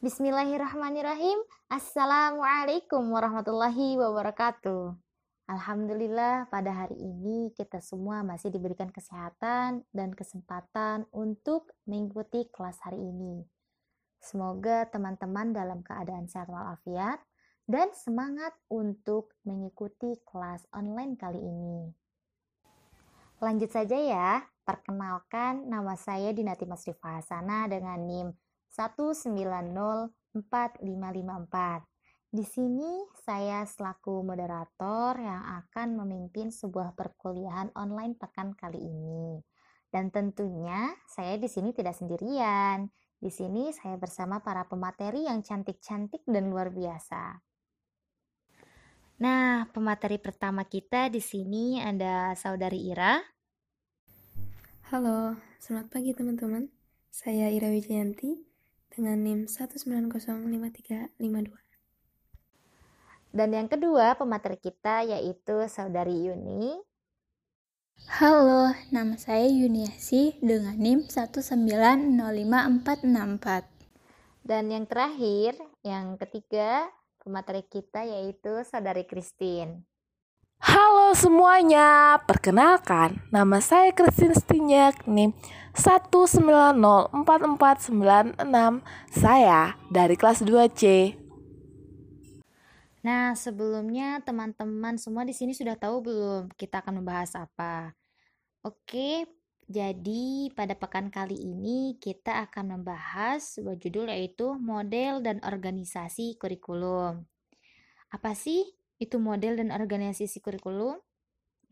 Bismillahirrahmanirrahim. Assalamualaikum warahmatullahi wabarakatuh. Alhamdulillah pada hari ini kita semua masih diberikan kesehatan dan kesempatan untuk mengikuti kelas hari ini. Semoga teman-teman dalam keadaan sehat walafiat dan semangat untuk mengikuti kelas online kali ini. Lanjut saja ya, perkenalkan nama saya Dinati Masrifah Hasana dengan NIM 1904554. Di sini saya selaku moderator yang akan memimpin sebuah perkuliahan online pekan kali ini. Dan tentunya saya di sini tidak sendirian. Di sini saya bersama para pemateri yang cantik-cantik dan luar biasa. Nah, pemateri pertama kita di sini ada saudari Ira. Halo, selamat pagi teman-teman. Saya Ira Wijayanti dengan NIM 1905352. Dan yang kedua pemateri kita yaitu saudari Yuni. Halo, nama saya Yuniasi dengan NIM 1905464. Dan yang terakhir, yang ketiga pemateri kita yaitu saudari Christine. Halo semuanya, perkenalkan nama saya Christine Stinyak NIM 1904496. Saya dari kelas 2C. Nah, sebelumnya teman-teman semua di sini sudah tahu belum kita akan membahas apa? Oke, jadi pada pekan kali ini kita akan membahas sebuah judul yaitu model dan organisasi kurikulum. Apa sih itu model dan organisasi kurikulum?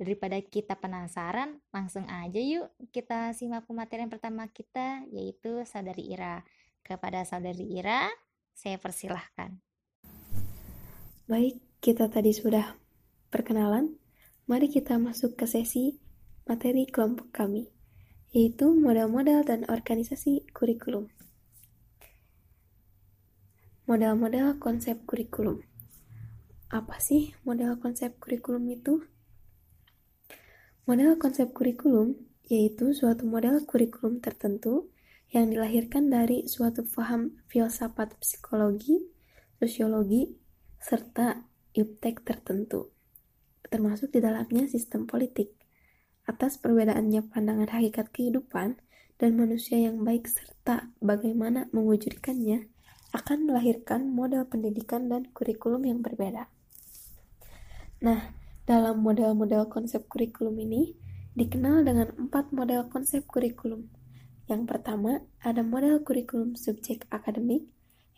Daripada kita penasaran, langsung aja yuk kita simak pematerian pertama kita yaitu Saudari Ira. Kepada Saudari Ira, saya persilahkan. Baik, kita tadi sudah perkenalan. Mari kita masuk ke sesi materi kelompok kami, yaitu model-model dan organisasi kurikulum. Model-model konsep kurikulum. Apa sih model konsep kurikulum itu? Model konsep kurikulum yaitu suatu model kurikulum tertentu yang dilahirkan dari suatu paham filsafat psikologi, sosiologi, serta iptek tertentu, termasuk di dalamnya sistem politik. Atas perbedaannya pandangan hakikat kehidupan dan manusia yang baik serta bagaimana mewujudkannya akan melahirkan model pendidikan dan kurikulum yang berbeda. Nah, dalam model-model konsep kurikulum ini dikenal dengan empat model konsep kurikulum. Yang pertama, ada model kurikulum subjek akademik,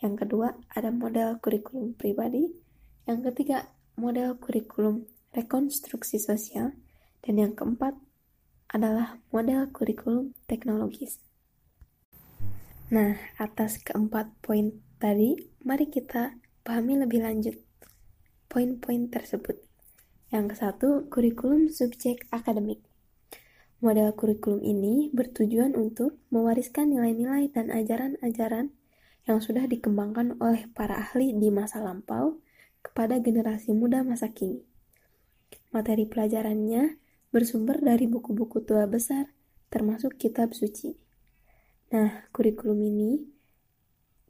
yang kedua, ada model kurikulum pribadi. Yang ketiga, model kurikulum rekonstruksi sosial. Dan yang keempat adalah model kurikulum teknologis. Nah, atas keempat poin tadi, mari kita pahami lebih lanjut poin-poin tersebut. Yang ke satu, kurikulum subjek akademik. Model kurikulum ini bertujuan untuk mewariskan nilai-nilai dan ajaran-ajaran yang sudah dikembangkan oleh para ahli di masa lampau kepada generasi muda masa kini. Materi pelajarannya bersumber dari buku-buku tua besar, termasuk kitab suci. Nah, kurikulum ini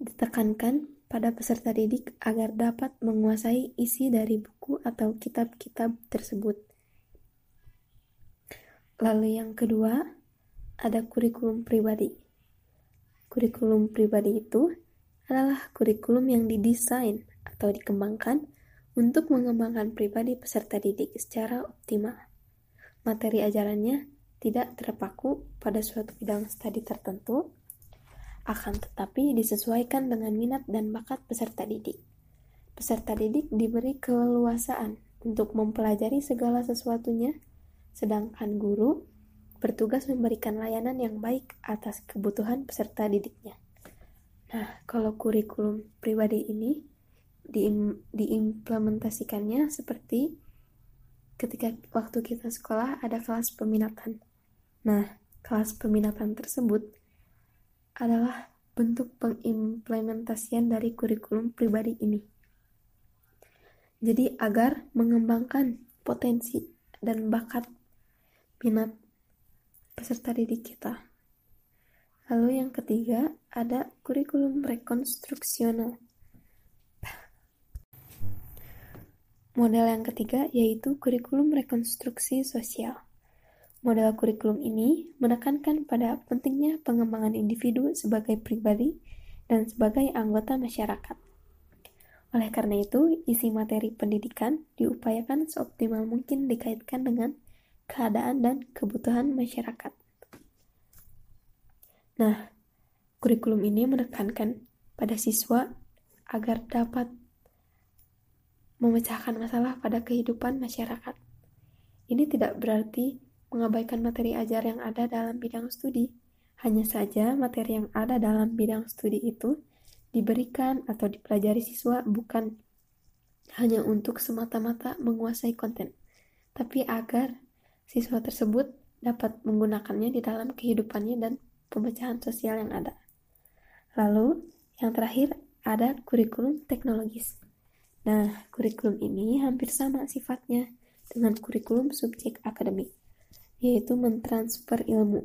ditekankan pada peserta didik agar dapat menguasai isi dari buku atau kitab-kitab tersebut. Lalu yang kedua, ada kurikulum pribadi. Kurikulum pribadi itu adalah kurikulum yang didesain atau dikembangkan untuk mengembangkan pribadi peserta didik secara optimal. Materi ajarannya tidak terpaku pada suatu bidang studi tertentu, akan tetapi disesuaikan dengan minat dan bakat peserta didik. Peserta didik diberi keleluasaan untuk mempelajari segala sesuatunya, sedangkan guru bertugas memberikan layanan yang baik atas kebutuhan peserta didiknya. Nah, kalau kurikulum pribadi ini diim, diimplementasikannya seperti ketika waktu kita sekolah ada kelas peminatan. Nah, kelas peminatan tersebut adalah bentuk pengimplementasian dari kurikulum pribadi ini. Jadi agar mengembangkan potensi dan bakat minat peserta didik kita. Lalu yang ketiga ada kurikulum rekonstruksional. Model yang ketiga yaitu kurikulum rekonstruksi sosial. Model kurikulum ini menekankan pada pentingnya pengembangan individu sebagai pribadi dan sebagai anggota masyarakat. Oleh karena itu, isi materi pendidikan diupayakan seoptimal mungkin dikaitkan dengan keadaan dan kebutuhan masyarakat. Nah, kurikulum ini menekankan pada siswa agar dapat memecahkan masalah pada kehidupan masyarakat. Ini tidak berarti mengabaikan materi ajar yang ada dalam bidang studi. Hanya saja materi yang ada dalam bidang studi itu diberikan atau dipelajari siswa bukan hanya untuk semata-mata menguasai konten, tapi agar siswa tersebut dapat menggunakannya di dalam kehidupannya dan pemecahan sosial yang ada. Lalu, yang terakhir ada kurikulum teknologis. Nah, kurikulum ini hampir sama sifatnya dengan kurikulum subjek akademik, yaitu mentransfer ilmu.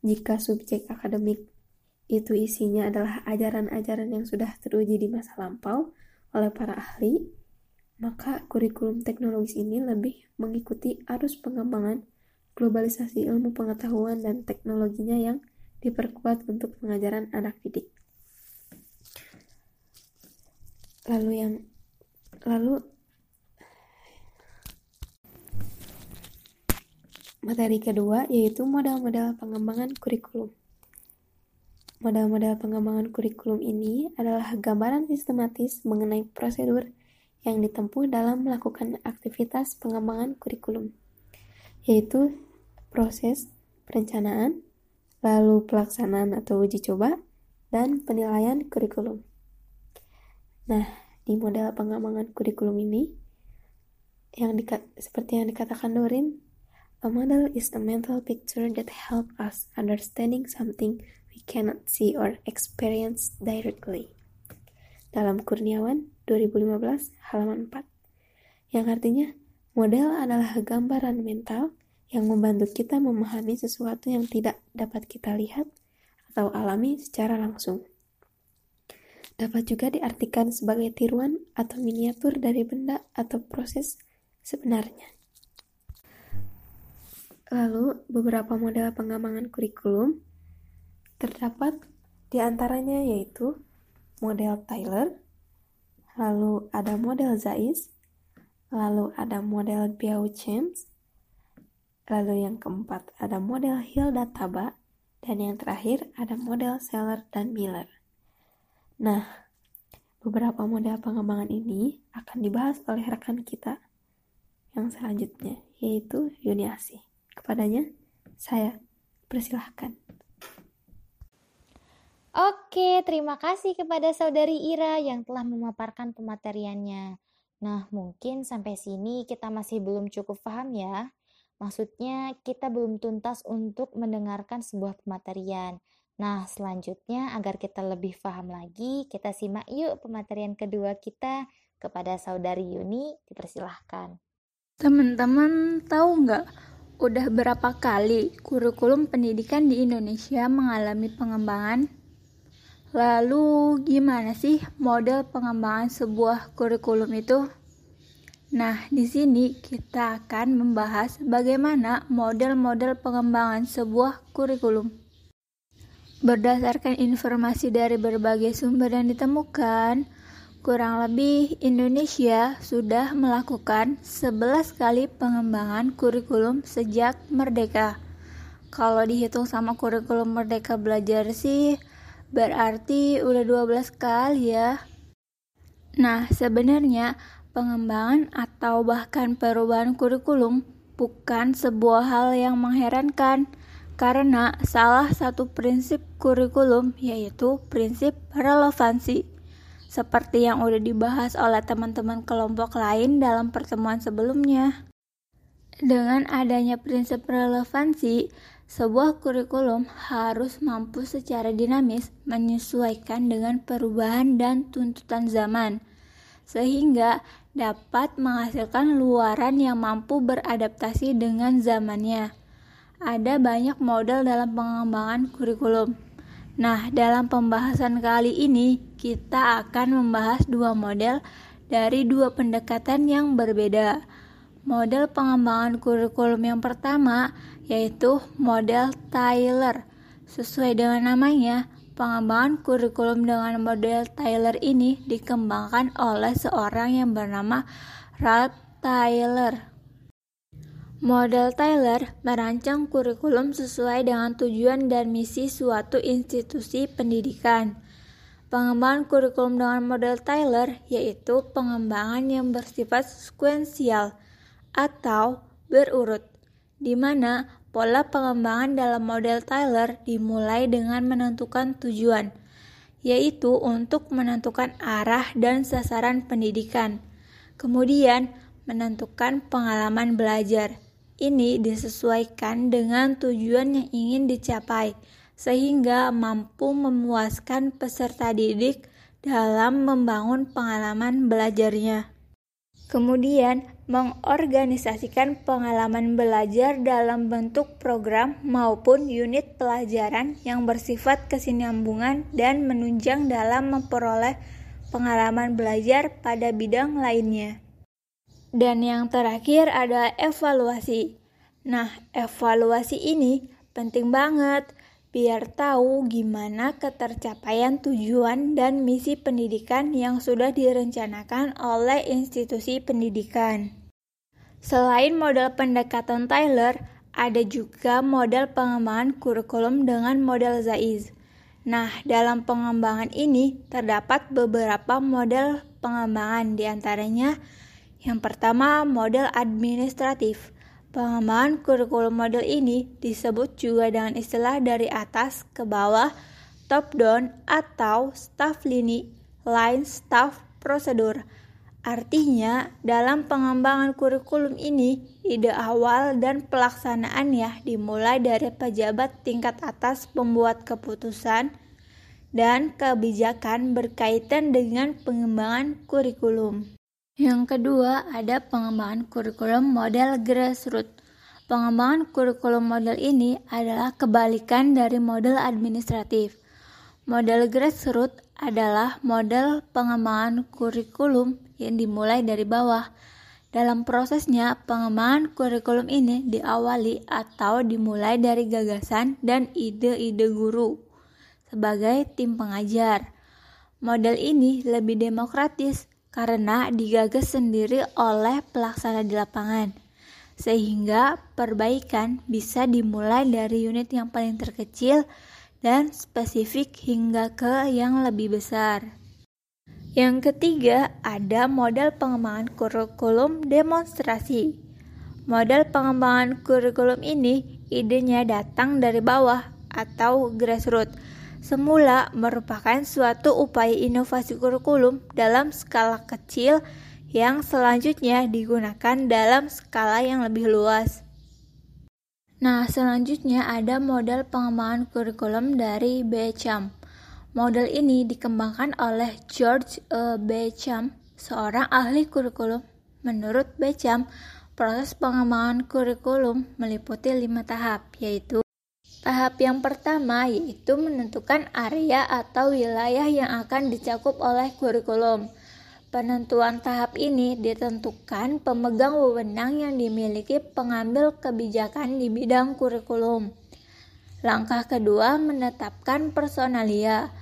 Jika subjek akademik itu isinya adalah ajaran-ajaran yang sudah teruji di masa lampau oleh para ahli, maka kurikulum teknologis ini lebih mengikuti arus pengembangan globalisasi ilmu pengetahuan dan teknologinya yang diperkuat untuk pengajaran anak didik. Lalu yang Lalu materi kedua yaitu modal-modal pengembangan kurikulum. Modal-modal pengembangan kurikulum ini adalah gambaran sistematis mengenai prosedur yang ditempuh dalam melakukan aktivitas pengembangan kurikulum, yaitu proses perencanaan, lalu pelaksanaan atau uji coba, dan penilaian kurikulum. Nah, di model pengembangan kurikulum ini yang seperti yang dikatakan Dorin a model is the mental picture that help us understanding something we cannot see or experience directly. Dalam Kurniawan 2015 halaman 4 yang artinya model adalah gambaran mental yang membantu kita memahami sesuatu yang tidak dapat kita lihat atau alami secara langsung. Dapat juga diartikan sebagai tiruan atau miniatur dari benda atau proses sebenarnya. Lalu, beberapa model pengembangan kurikulum terdapat di antaranya yaitu model Tyler, lalu ada model Zeiss, lalu ada model Beauchamp, lalu yang keempat ada model Hilda Taba, dan yang terakhir ada model Seller dan Miller. Nah, beberapa model pengembangan ini akan dibahas oleh rekan kita yang selanjutnya, yaitu Yuniasi. Kepadanya, saya persilahkan. Oke, terima kasih kepada saudari Ira yang telah memaparkan pemateriannya. Nah, mungkin sampai sini kita masih belum cukup paham ya. Maksudnya, kita belum tuntas untuk mendengarkan sebuah pematerian. Nah, selanjutnya agar kita lebih paham lagi, kita simak yuk pematerian kedua kita kepada saudari Yuni, dipersilahkan. Teman-teman tahu nggak, udah berapa kali kurikulum pendidikan di Indonesia mengalami pengembangan? Lalu gimana sih model pengembangan sebuah kurikulum itu? Nah, di sini kita akan membahas bagaimana model-model pengembangan sebuah kurikulum. Berdasarkan informasi dari berbagai sumber yang ditemukan, kurang lebih Indonesia sudah melakukan 11 kali pengembangan kurikulum sejak merdeka. Kalau dihitung sama kurikulum merdeka belajar sih berarti udah 12 kali ya. Nah, sebenarnya pengembangan atau bahkan perubahan kurikulum bukan sebuah hal yang mengherankan karena salah satu prinsip kurikulum yaitu prinsip relevansi. Seperti yang udah dibahas oleh teman-teman kelompok lain dalam pertemuan sebelumnya. Dengan adanya prinsip relevansi, sebuah kurikulum harus mampu secara dinamis menyesuaikan dengan perubahan dan tuntutan zaman, sehingga dapat menghasilkan luaran yang mampu beradaptasi dengan zamannya ada banyak model dalam pengembangan kurikulum. Nah, dalam pembahasan kali ini kita akan membahas dua model dari dua pendekatan yang berbeda. Model pengembangan kurikulum yang pertama yaitu model Taylor. Sesuai dengan namanya, pengembangan kurikulum dengan model Taylor ini dikembangkan oleh seorang yang bernama Ralph Taylor. Model Taylor merancang kurikulum sesuai dengan tujuan dan misi suatu institusi pendidikan. Pengembangan kurikulum dengan model Taylor yaitu pengembangan yang bersifat sekuensial atau berurut, di mana pola pengembangan dalam model Taylor dimulai dengan menentukan tujuan, yaitu untuk menentukan arah dan sasaran pendidikan. Kemudian, menentukan pengalaman belajar ini disesuaikan dengan tujuan yang ingin dicapai, sehingga mampu memuaskan peserta didik dalam membangun pengalaman belajarnya. Kemudian, mengorganisasikan pengalaman belajar dalam bentuk program maupun unit pelajaran yang bersifat kesinambungan dan menunjang dalam memperoleh pengalaman belajar pada bidang lainnya. Dan yang terakhir ada evaluasi. Nah, evaluasi ini penting banget biar tahu gimana ketercapaian tujuan dan misi pendidikan yang sudah direncanakan oleh institusi pendidikan. Selain model pendekatan Tyler, ada juga model pengembangan kurikulum dengan model Zaiz. Nah, dalam pengembangan ini terdapat beberapa model pengembangan di antaranya antaranya yang pertama, model administratif. Pengembangan kurikulum model ini disebut juga dengan istilah dari atas ke bawah, top down atau staff lini, line staff prosedur. Artinya, dalam pengembangan kurikulum ini, ide awal dan pelaksanaannya dimulai dari pejabat tingkat atas pembuat keputusan dan kebijakan berkaitan dengan pengembangan kurikulum. Yang kedua, ada pengembangan kurikulum model grassroots. Pengembangan kurikulum model ini adalah kebalikan dari model administratif. Model grassroots adalah model pengembangan kurikulum yang dimulai dari bawah. Dalam prosesnya, pengembangan kurikulum ini diawali atau dimulai dari gagasan dan ide-ide guru sebagai tim pengajar. Model ini lebih demokratis karena digagas sendiri oleh pelaksana di lapangan, sehingga perbaikan bisa dimulai dari unit yang paling terkecil dan spesifik hingga ke yang lebih besar. Yang ketiga, ada model pengembangan kurikulum demonstrasi. Model pengembangan kurikulum ini idenya datang dari bawah atau grassroots semula merupakan suatu upaya inovasi kurikulum dalam skala kecil yang selanjutnya digunakan dalam skala yang lebih luas. Nah, selanjutnya ada model pengembangan kurikulum dari Becham. Model ini dikembangkan oleh George E. Becham, seorang ahli kurikulum. Menurut Becham, proses pengembangan kurikulum meliputi lima tahap, yaitu Tahap yang pertama yaitu menentukan area atau wilayah yang akan dicakup oleh kurikulum. Penentuan tahap ini ditentukan pemegang wewenang yang dimiliki pengambil kebijakan di bidang kurikulum. Langkah kedua menetapkan personalia.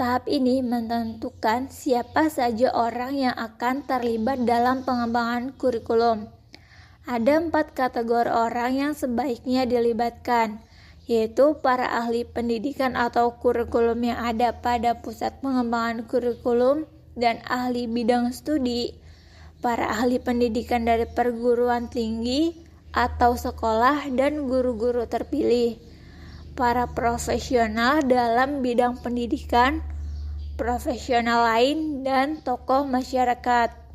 Tahap ini menentukan siapa saja orang yang akan terlibat dalam pengembangan kurikulum. Ada empat kategori orang yang sebaiknya dilibatkan yaitu para ahli pendidikan atau kurikulum yang ada pada pusat pengembangan kurikulum dan ahli bidang studi, para ahli pendidikan dari perguruan tinggi atau sekolah dan guru-guru terpilih, para profesional dalam bidang pendidikan, profesional lain, dan tokoh masyarakat.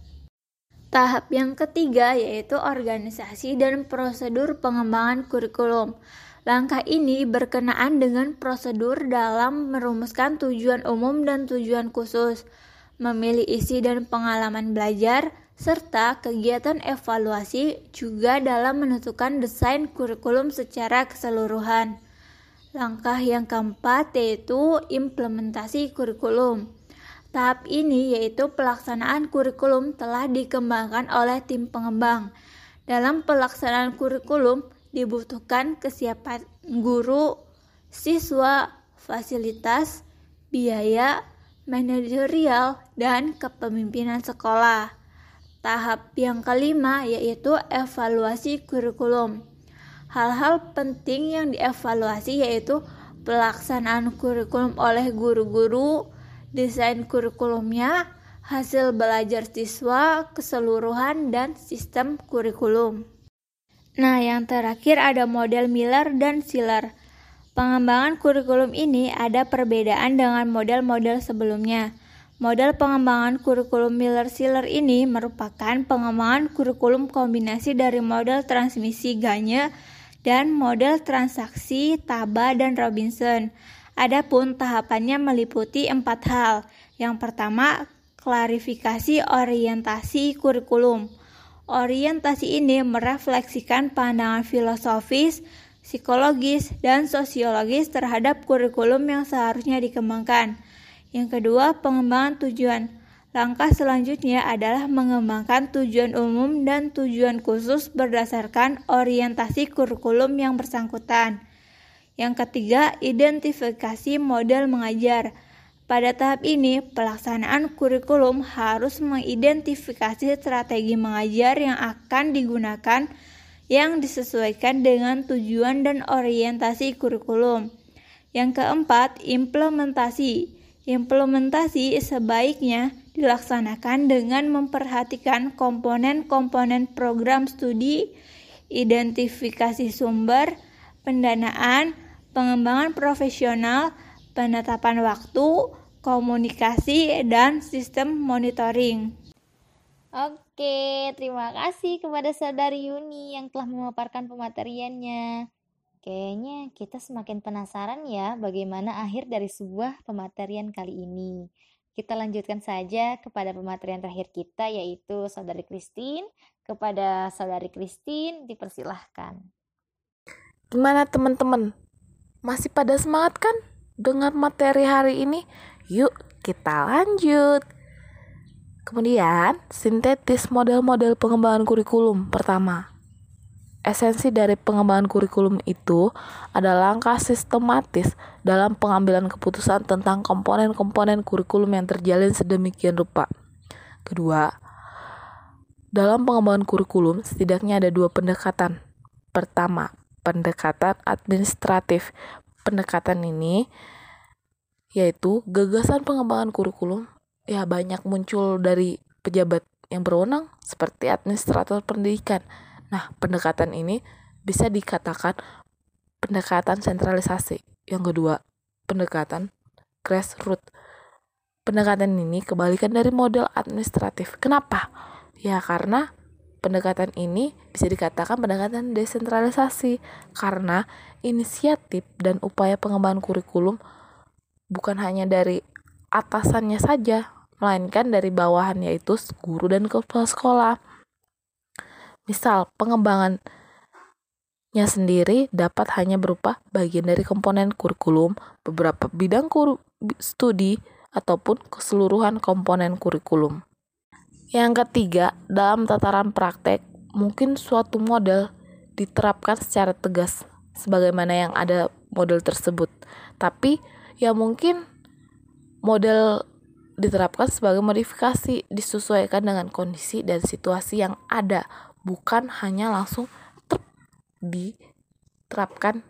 Tahap yang ketiga yaitu organisasi dan prosedur pengembangan kurikulum. Langkah ini berkenaan dengan prosedur dalam merumuskan tujuan umum dan tujuan khusus, memilih isi dan pengalaman belajar, serta kegiatan evaluasi juga dalam menentukan desain kurikulum secara keseluruhan. Langkah yang keempat yaitu implementasi kurikulum. Tahap ini yaitu pelaksanaan kurikulum telah dikembangkan oleh tim pengembang. Dalam pelaksanaan kurikulum dibutuhkan kesiapan guru, siswa, fasilitas, biaya, manajerial, dan kepemimpinan sekolah. Tahap yang kelima yaitu evaluasi kurikulum. Hal-hal penting yang dievaluasi yaitu pelaksanaan kurikulum oleh guru-guru, desain kurikulumnya, hasil belajar siswa keseluruhan, dan sistem kurikulum. Nah, yang terakhir ada model Miller dan Siller. Pengembangan kurikulum ini ada perbedaan dengan model-model sebelumnya. Model pengembangan kurikulum Miller-Siller ini merupakan pengembangan kurikulum kombinasi dari model transmisi Gagne dan model transaksi Taba dan Robinson. Adapun tahapannya meliputi empat hal. Yang pertama, klarifikasi orientasi kurikulum. Orientasi ini merefleksikan pandangan filosofis, psikologis, dan sosiologis terhadap kurikulum yang seharusnya dikembangkan. Yang kedua, pengembangan tujuan. Langkah selanjutnya adalah mengembangkan tujuan umum dan tujuan khusus berdasarkan orientasi kurikulum yang bersangkutan. Yang ketiga, identifikasi model mengajar. Pada tahap ini, pelaksanaan kurikulum harus mengidentifikasi strategi mengajar yang akan digunakan yang disesuaikan dengan tujuan dan orientasi kurikulum. Yang keempat, implementasi. Implementasi sebaiknya dilaksanakan dengan memperhatikan komponen-komponen program studi, identifikasi sumber, pendanaan, pengembangan profesional, penetapan waktu, komunikasi, dan sistem monitoring. Oke, terima kasih kepada saudari Yuni yang telah memaparkan pemateriannya. Kayaknya kita semakin penasaran ya bagaimana akhir dari sebuah pematerian kali ini. Kita lanjutkan saja kepada pematerian terakhir kita yaitu saudari Christine. Kepada saudari Christine dipersilahkan. Gimana teman-teman? Masih pada semangat kan dengan materi hari ini? Yuk kita lanjut. Kemudian, sintetis model-model pengembangan kurikulum. Pertama, esensi dari pengembangan kurikulum itu adalah langkah sistematis dalam pengambilan keputusan tentang komponen-komponen kurikulum yang terjalin sedemikian rupa. Kedua, dalam pengembangan kurikulum setidaknya ada dua pendekatan. Pertama, pendekatan administratif. Pendekatan ini yaitu gagasan pengembangan kurikulum ya banyak muncul dari pejabat yang berwenang seperti administrator pendidikan. Nah, pendekatan ini bisa dikatakan pendekatan sentralisasi. Yang kedua, pendekatan grassroots. Pendekatan ini kebalikan dari model administratif. Kenapa? Ya karena pendekatan ini bisa dikatakan pendekatan desentralisasi karena inisiatif dan upaya pengembangan kurikulum bukan hanya dari atasannya saja, melainkan dari bawahan yaitu guru dan kepala sekolah. Misal, pengembangannya sendiri dapat hanya berupa bagian dari komponen kurikulum, beberapa bidang kur studi, ataupun keseluruhan komponen kurikulum. Yang ketiga, dalam tataran praktek, mungkin suatu model diterapkan secara tegas sebagaimana yang ada model tersebut. Tapi ya mungkin Model diterapkan sebagai modifikasi disesuaikan dengan kondisi dan situasi yang ada, bukan hanya langsung ter diterapkan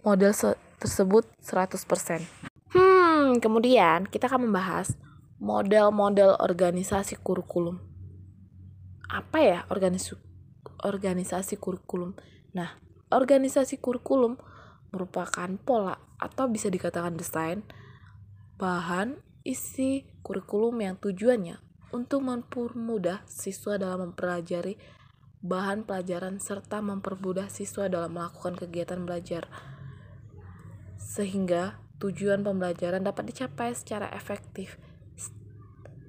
model tersebut 100%. Hmm, kemudian kita akan membahas model-model organisasi kurikulum. Apa ya organisasi organisasi kurikulum? Nah, organisasi kurikulum merupakan pola atau bisa dikatakan desain bahan isi kurikulum yang tujuannya untuk mempermudah siswa dalam mempelajari bahan pelajaran serta mempermudah siswa dalam melakukan kegiatan belajar sehingga tujuan pembelajaran dapat dicapai secara efektif.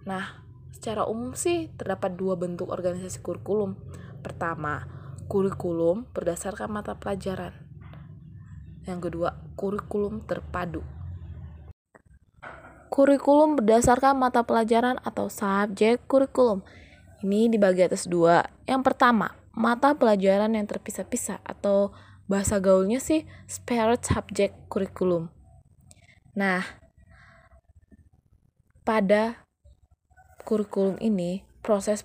Nah, Secara umum sih terdapat dua bentuk organisasi kurikulum. Pertama, kurikulum berdasarkan mata pelajaran. Yang kedua, kurikulum terpadu. Kurikulum berdasarkan mata pelajaran atau subjek kurikulum. Ini dibagi atas dua. Yang pertama, mata pelajaran yang terpisah-pisah atau bahasa gaulnya sih separate subject kurikulum. Nah, pada kurikulum ini proses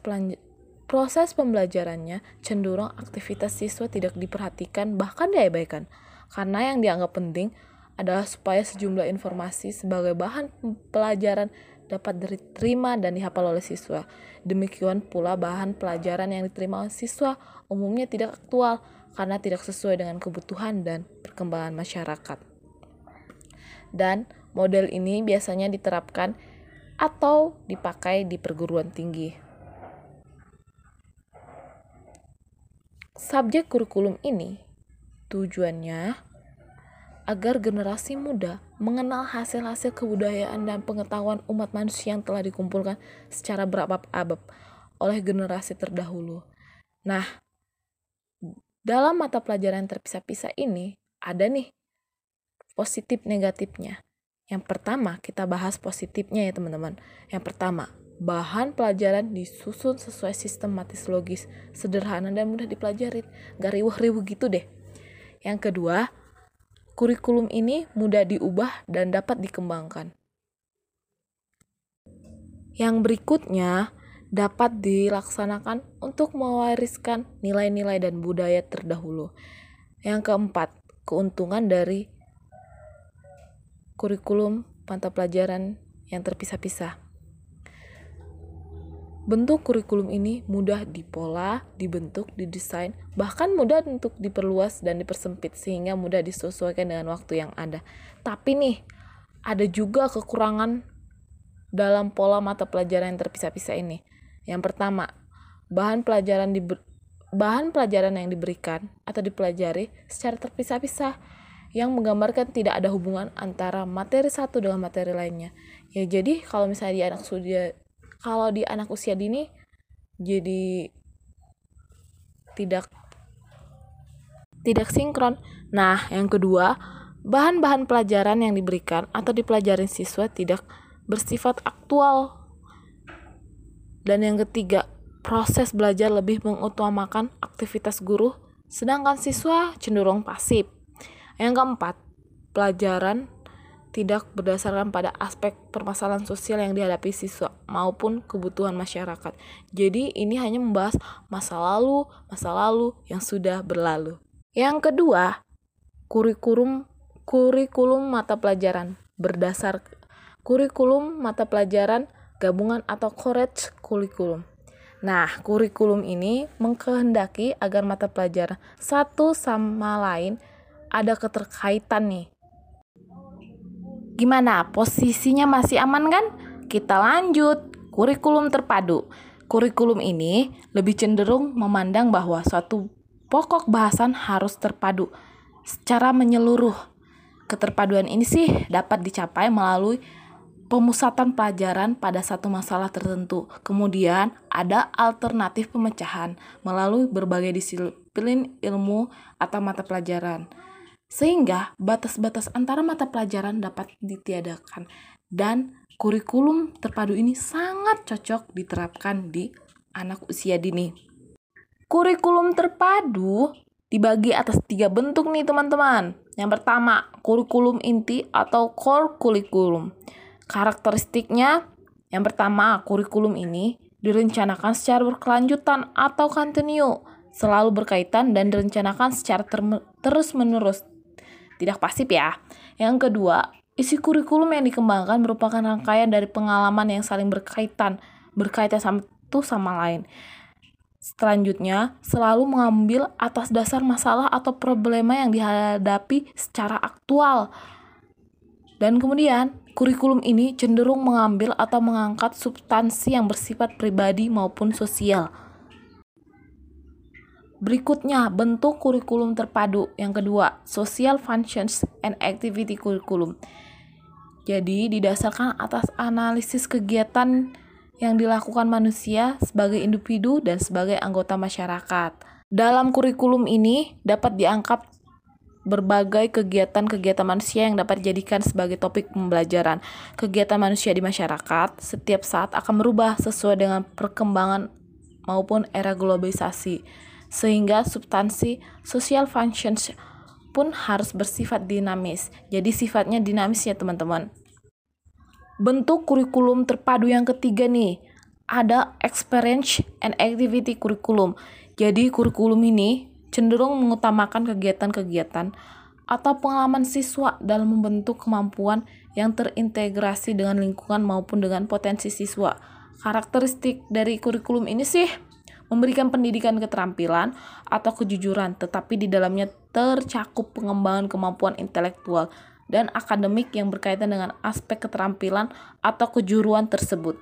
proses pembelajarannya cenderung aktivitas siswa tidak diperhatikan bahkan diabaikan karena yang dianggap penting adalah supaya sejumlah informasi sebagai bahan pelajaran dapat diterima dan dihafal oleh siswa. Demikian pula bahan pelajaran yang diterima oleh siswa umumnya tidak aktual karena tidak sesuai dengan kebutuhan dan perkembangan masyarakat. Dan model ini biasanya diterapkan atau dipakai di perguruan tinggi. Subjek kurikulum ini tujuannya agar generasi muda mengenal hasil-hasil kebudayaan dan pengetahuan umat manusia yang telah dikumpulkan secara berabad-abad oleh generasi terdahulu. Nah, dalam mata pelajaran terpisah-pisah ini ada nih positif negatifnya. Yang pertama, kita bahas positifnya ya teman-teman. Yang pertama, bahan pelajaran disusun sesuai sistematis logis, sederhana dan mudah dipelajari. Gak riuh-riuh gitu deh. Yang kedua, kurikulum ini mudah diubah dan dapat dikembangkan. Yang berikutnya, dapat dilaksanakan untuk mewariskan nilai-nilai dan budaya terdahulu. Yang keempat, keuntungan dari kurikulum mata pelajaran yang terpisah-pisah. Bentuk kurikulum ini mudah dipola, dibentuk, didesain, bahkan mudah untuk diperluas dan dipersempit sehingga mudah disesuaikan dengan waktu yang ada. Tapi nih, ada juga kekurangan dalam pola mata pelajaran yang terpisah-pisah ini. Yang pertama, bahan pelajaran di bahan pelajaran yang diberikan atau dipelajari secara terpisah-pisah yang menggambarkan tidak ada hubungan antara materi satu dengan materi lainnya. Ya jadi kalau misalnya di anak usia kalau di anak usia dini jadi tidak tidak sinkron. Nah, yang kedua, bahan-bahan pelajaran yang diberikan atau dipelajari siswa tidak bersifat aktual. Dan yang ketiga, proses belajar lebih mengutamakan aktivitas guru, sedangkan siswa cenderung pasif. Yang keempat, pelajaran tidak berdasarkan pada aspek permasalahan sosial yang dihadapi siswa maupun kebutuhan masyarakat. Jadi ini hanya membahas masa lalu, masa lalu yang sudah berlalu. Yang kedua, kurikulum kurikulum mata pelajaran berdasar kurikulum mata pelajaran gabungan atau courage kurikulum. Nah, kurikulum ini mengkehendaki agar mata pelajaran satu sama lain ada keterkaitan nih. Gimana? Posisinya masih aman kan? Kita lanjut. Kurikulum terpadu. Kurikulum ini lebih cenderung memandang bahwa suatu pokok bahasan harus terpadu secara menyeluruh. Keterpaduan ini sih dapat dicapai melalui pemusatan pelajaran pada satu masalah tertentu. Kemudian ada alternatif pemecahan melalui berbagai disiplin ilmu atau mata pelajaran sehingga batas-batas antara mata pelajaran dapat ditiadakan dan kurikulum terpadu ini sangat cocok diterapkan di anak usia dini. Kurikulum terpadu dibagi atas tiga bentuk nih teman-teman. Yang pertama, kurikulum inti atau core kurikulum. Karakteristiknya, yang pertama, kurikulum ini direncanakan secara berkelanjutan atau kontinu, selalu berkaitan dan direncanakan secara terus-menerus tidak pasif ya. Yang kedua, isi kurikulum yang dikembangkan merupakan rangkaian dari pengalaman yang saling berkaitan, berkaitan satu sama lain. Selanjutnya, selalu mengambil atas dasar masalah atau problema yang dihadapi secara aktual. Dan kemudian, kurikulum ini cenderung mengambil atau mengangkat substansi yang bersifat pribadi maupun sosial. Berikutnya, bentuk kurikulum terpadu. Yang kedua, social functions and activity curriculum. Jadi, didasarkan atas analisis kegiatan yang dilakukan manusia sebagai individu dan sebagai anggota masyarakat. Dalam kurikulum ini dapat diangkat berbagai kegiatan-kegiatan manusia yang dapat dijadikan sebagai topik pembelajaran. Kegiatan manusia di masyarakat setiap saat akan berubah sesuai dengan perkembangan maupun era globalisasi, sehingga substansi social functions pun harus bersifat dinamis. Jadi sifatnya dinamis ya teman-teman. Bentuk kurikulum terpadu yang ketiga nih, ada experience and activity curriculum. Jadi kurikulum ini cenderung mengutamakan kegiatan-kegiatan atau pengalaman siswa dalam membentuk kemampuan yang terintegrasi dengan lingkungan maupun dengan potensi siswa. Karakteristik dari kurikulum ini sih memberikan pendidikan keterampilan atau kejujuran, tetapi di dalamnya tercakup pengembangan kemampuan intelektual dan akademik yang berkaitan dengan aspek keterampilan atau kejuruan tersebut.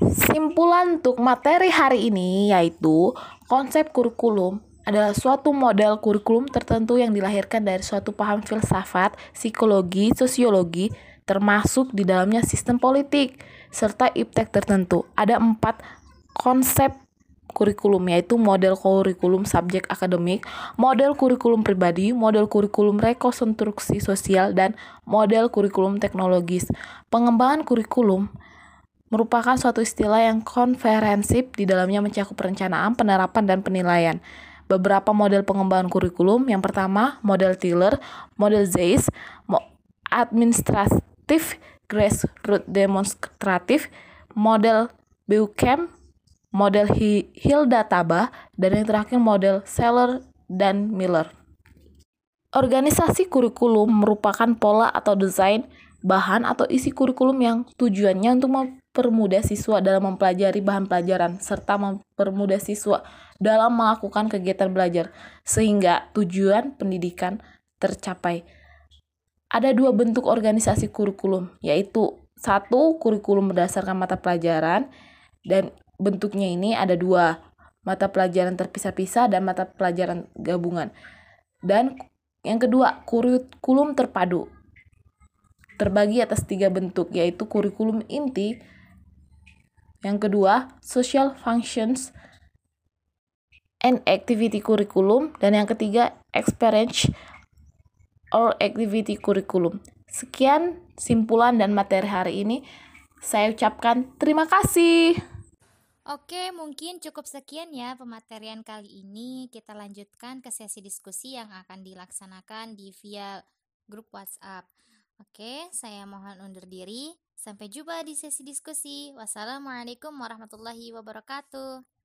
Simpulan untuk materi hari ini yaitu konsep kurikulum adalah suatu model kurikulum tertentu yang dilahirkan dari suatu paham filsafat, psikologi, sosiologi, termasuk di dalamnya sistem politik, serta iptek tertentu. Ada empat konsep kurikulum yaitu model kurikulum subjek akademik, model kurikulum pribadi, model kurikulum rekonstruksi sosial, dan model kurikulum teknologis. Pengembangan kurikulum merupakan suatu istilah yang konferensif di dalamnya mencakup perencanaan, penerapan, dan penilaian. Beberapa model pengembangan kurikulum, yang pertama model Tiller, model Zeiss, administratif, grassroots demonstratif, model Buchem, model Hilda Taba, dan yang terakhir model Seller dan Miller. Organisasi kurikulum merupakan pola atau desain bahan atau isi kurikulum yang tujuannya untuk mempermudah siswa dalam mempelajari bahan pelajaran serta mempermudah siswa dalam melakukan kegiatan belajar sehingga tujuan pendidikan tercapai. Ada dua bentuk organisasi kurikulum, yaitu satu kurikulum berdasarkan mata pelajaran dan bentuknya ini ada dua, mata pelajaran terpisah-pisah dan mata pelajaran gabungan. Dan yang kedua, kurikulum terpadu terbagi atas tiga bentuk, yaitu kurikulum inti, yang kedua, social functions and activity curriculum. Dan yang ketiga, experience or activity curriculum. Sekian simpulan dan materi hari ini. Saya ucapkan terima kasih. Oke, mungkin cukup sekian ya pematerian kali ini. Kita lanjutkan ke sesi diskusi yang akan dilaksanakan di via grup WhatsApp. Oke, saya mohon undur diri. Sampai jumpa di sesi diskusi. Wassalamualaikum warahmatullahi wabarakatuh.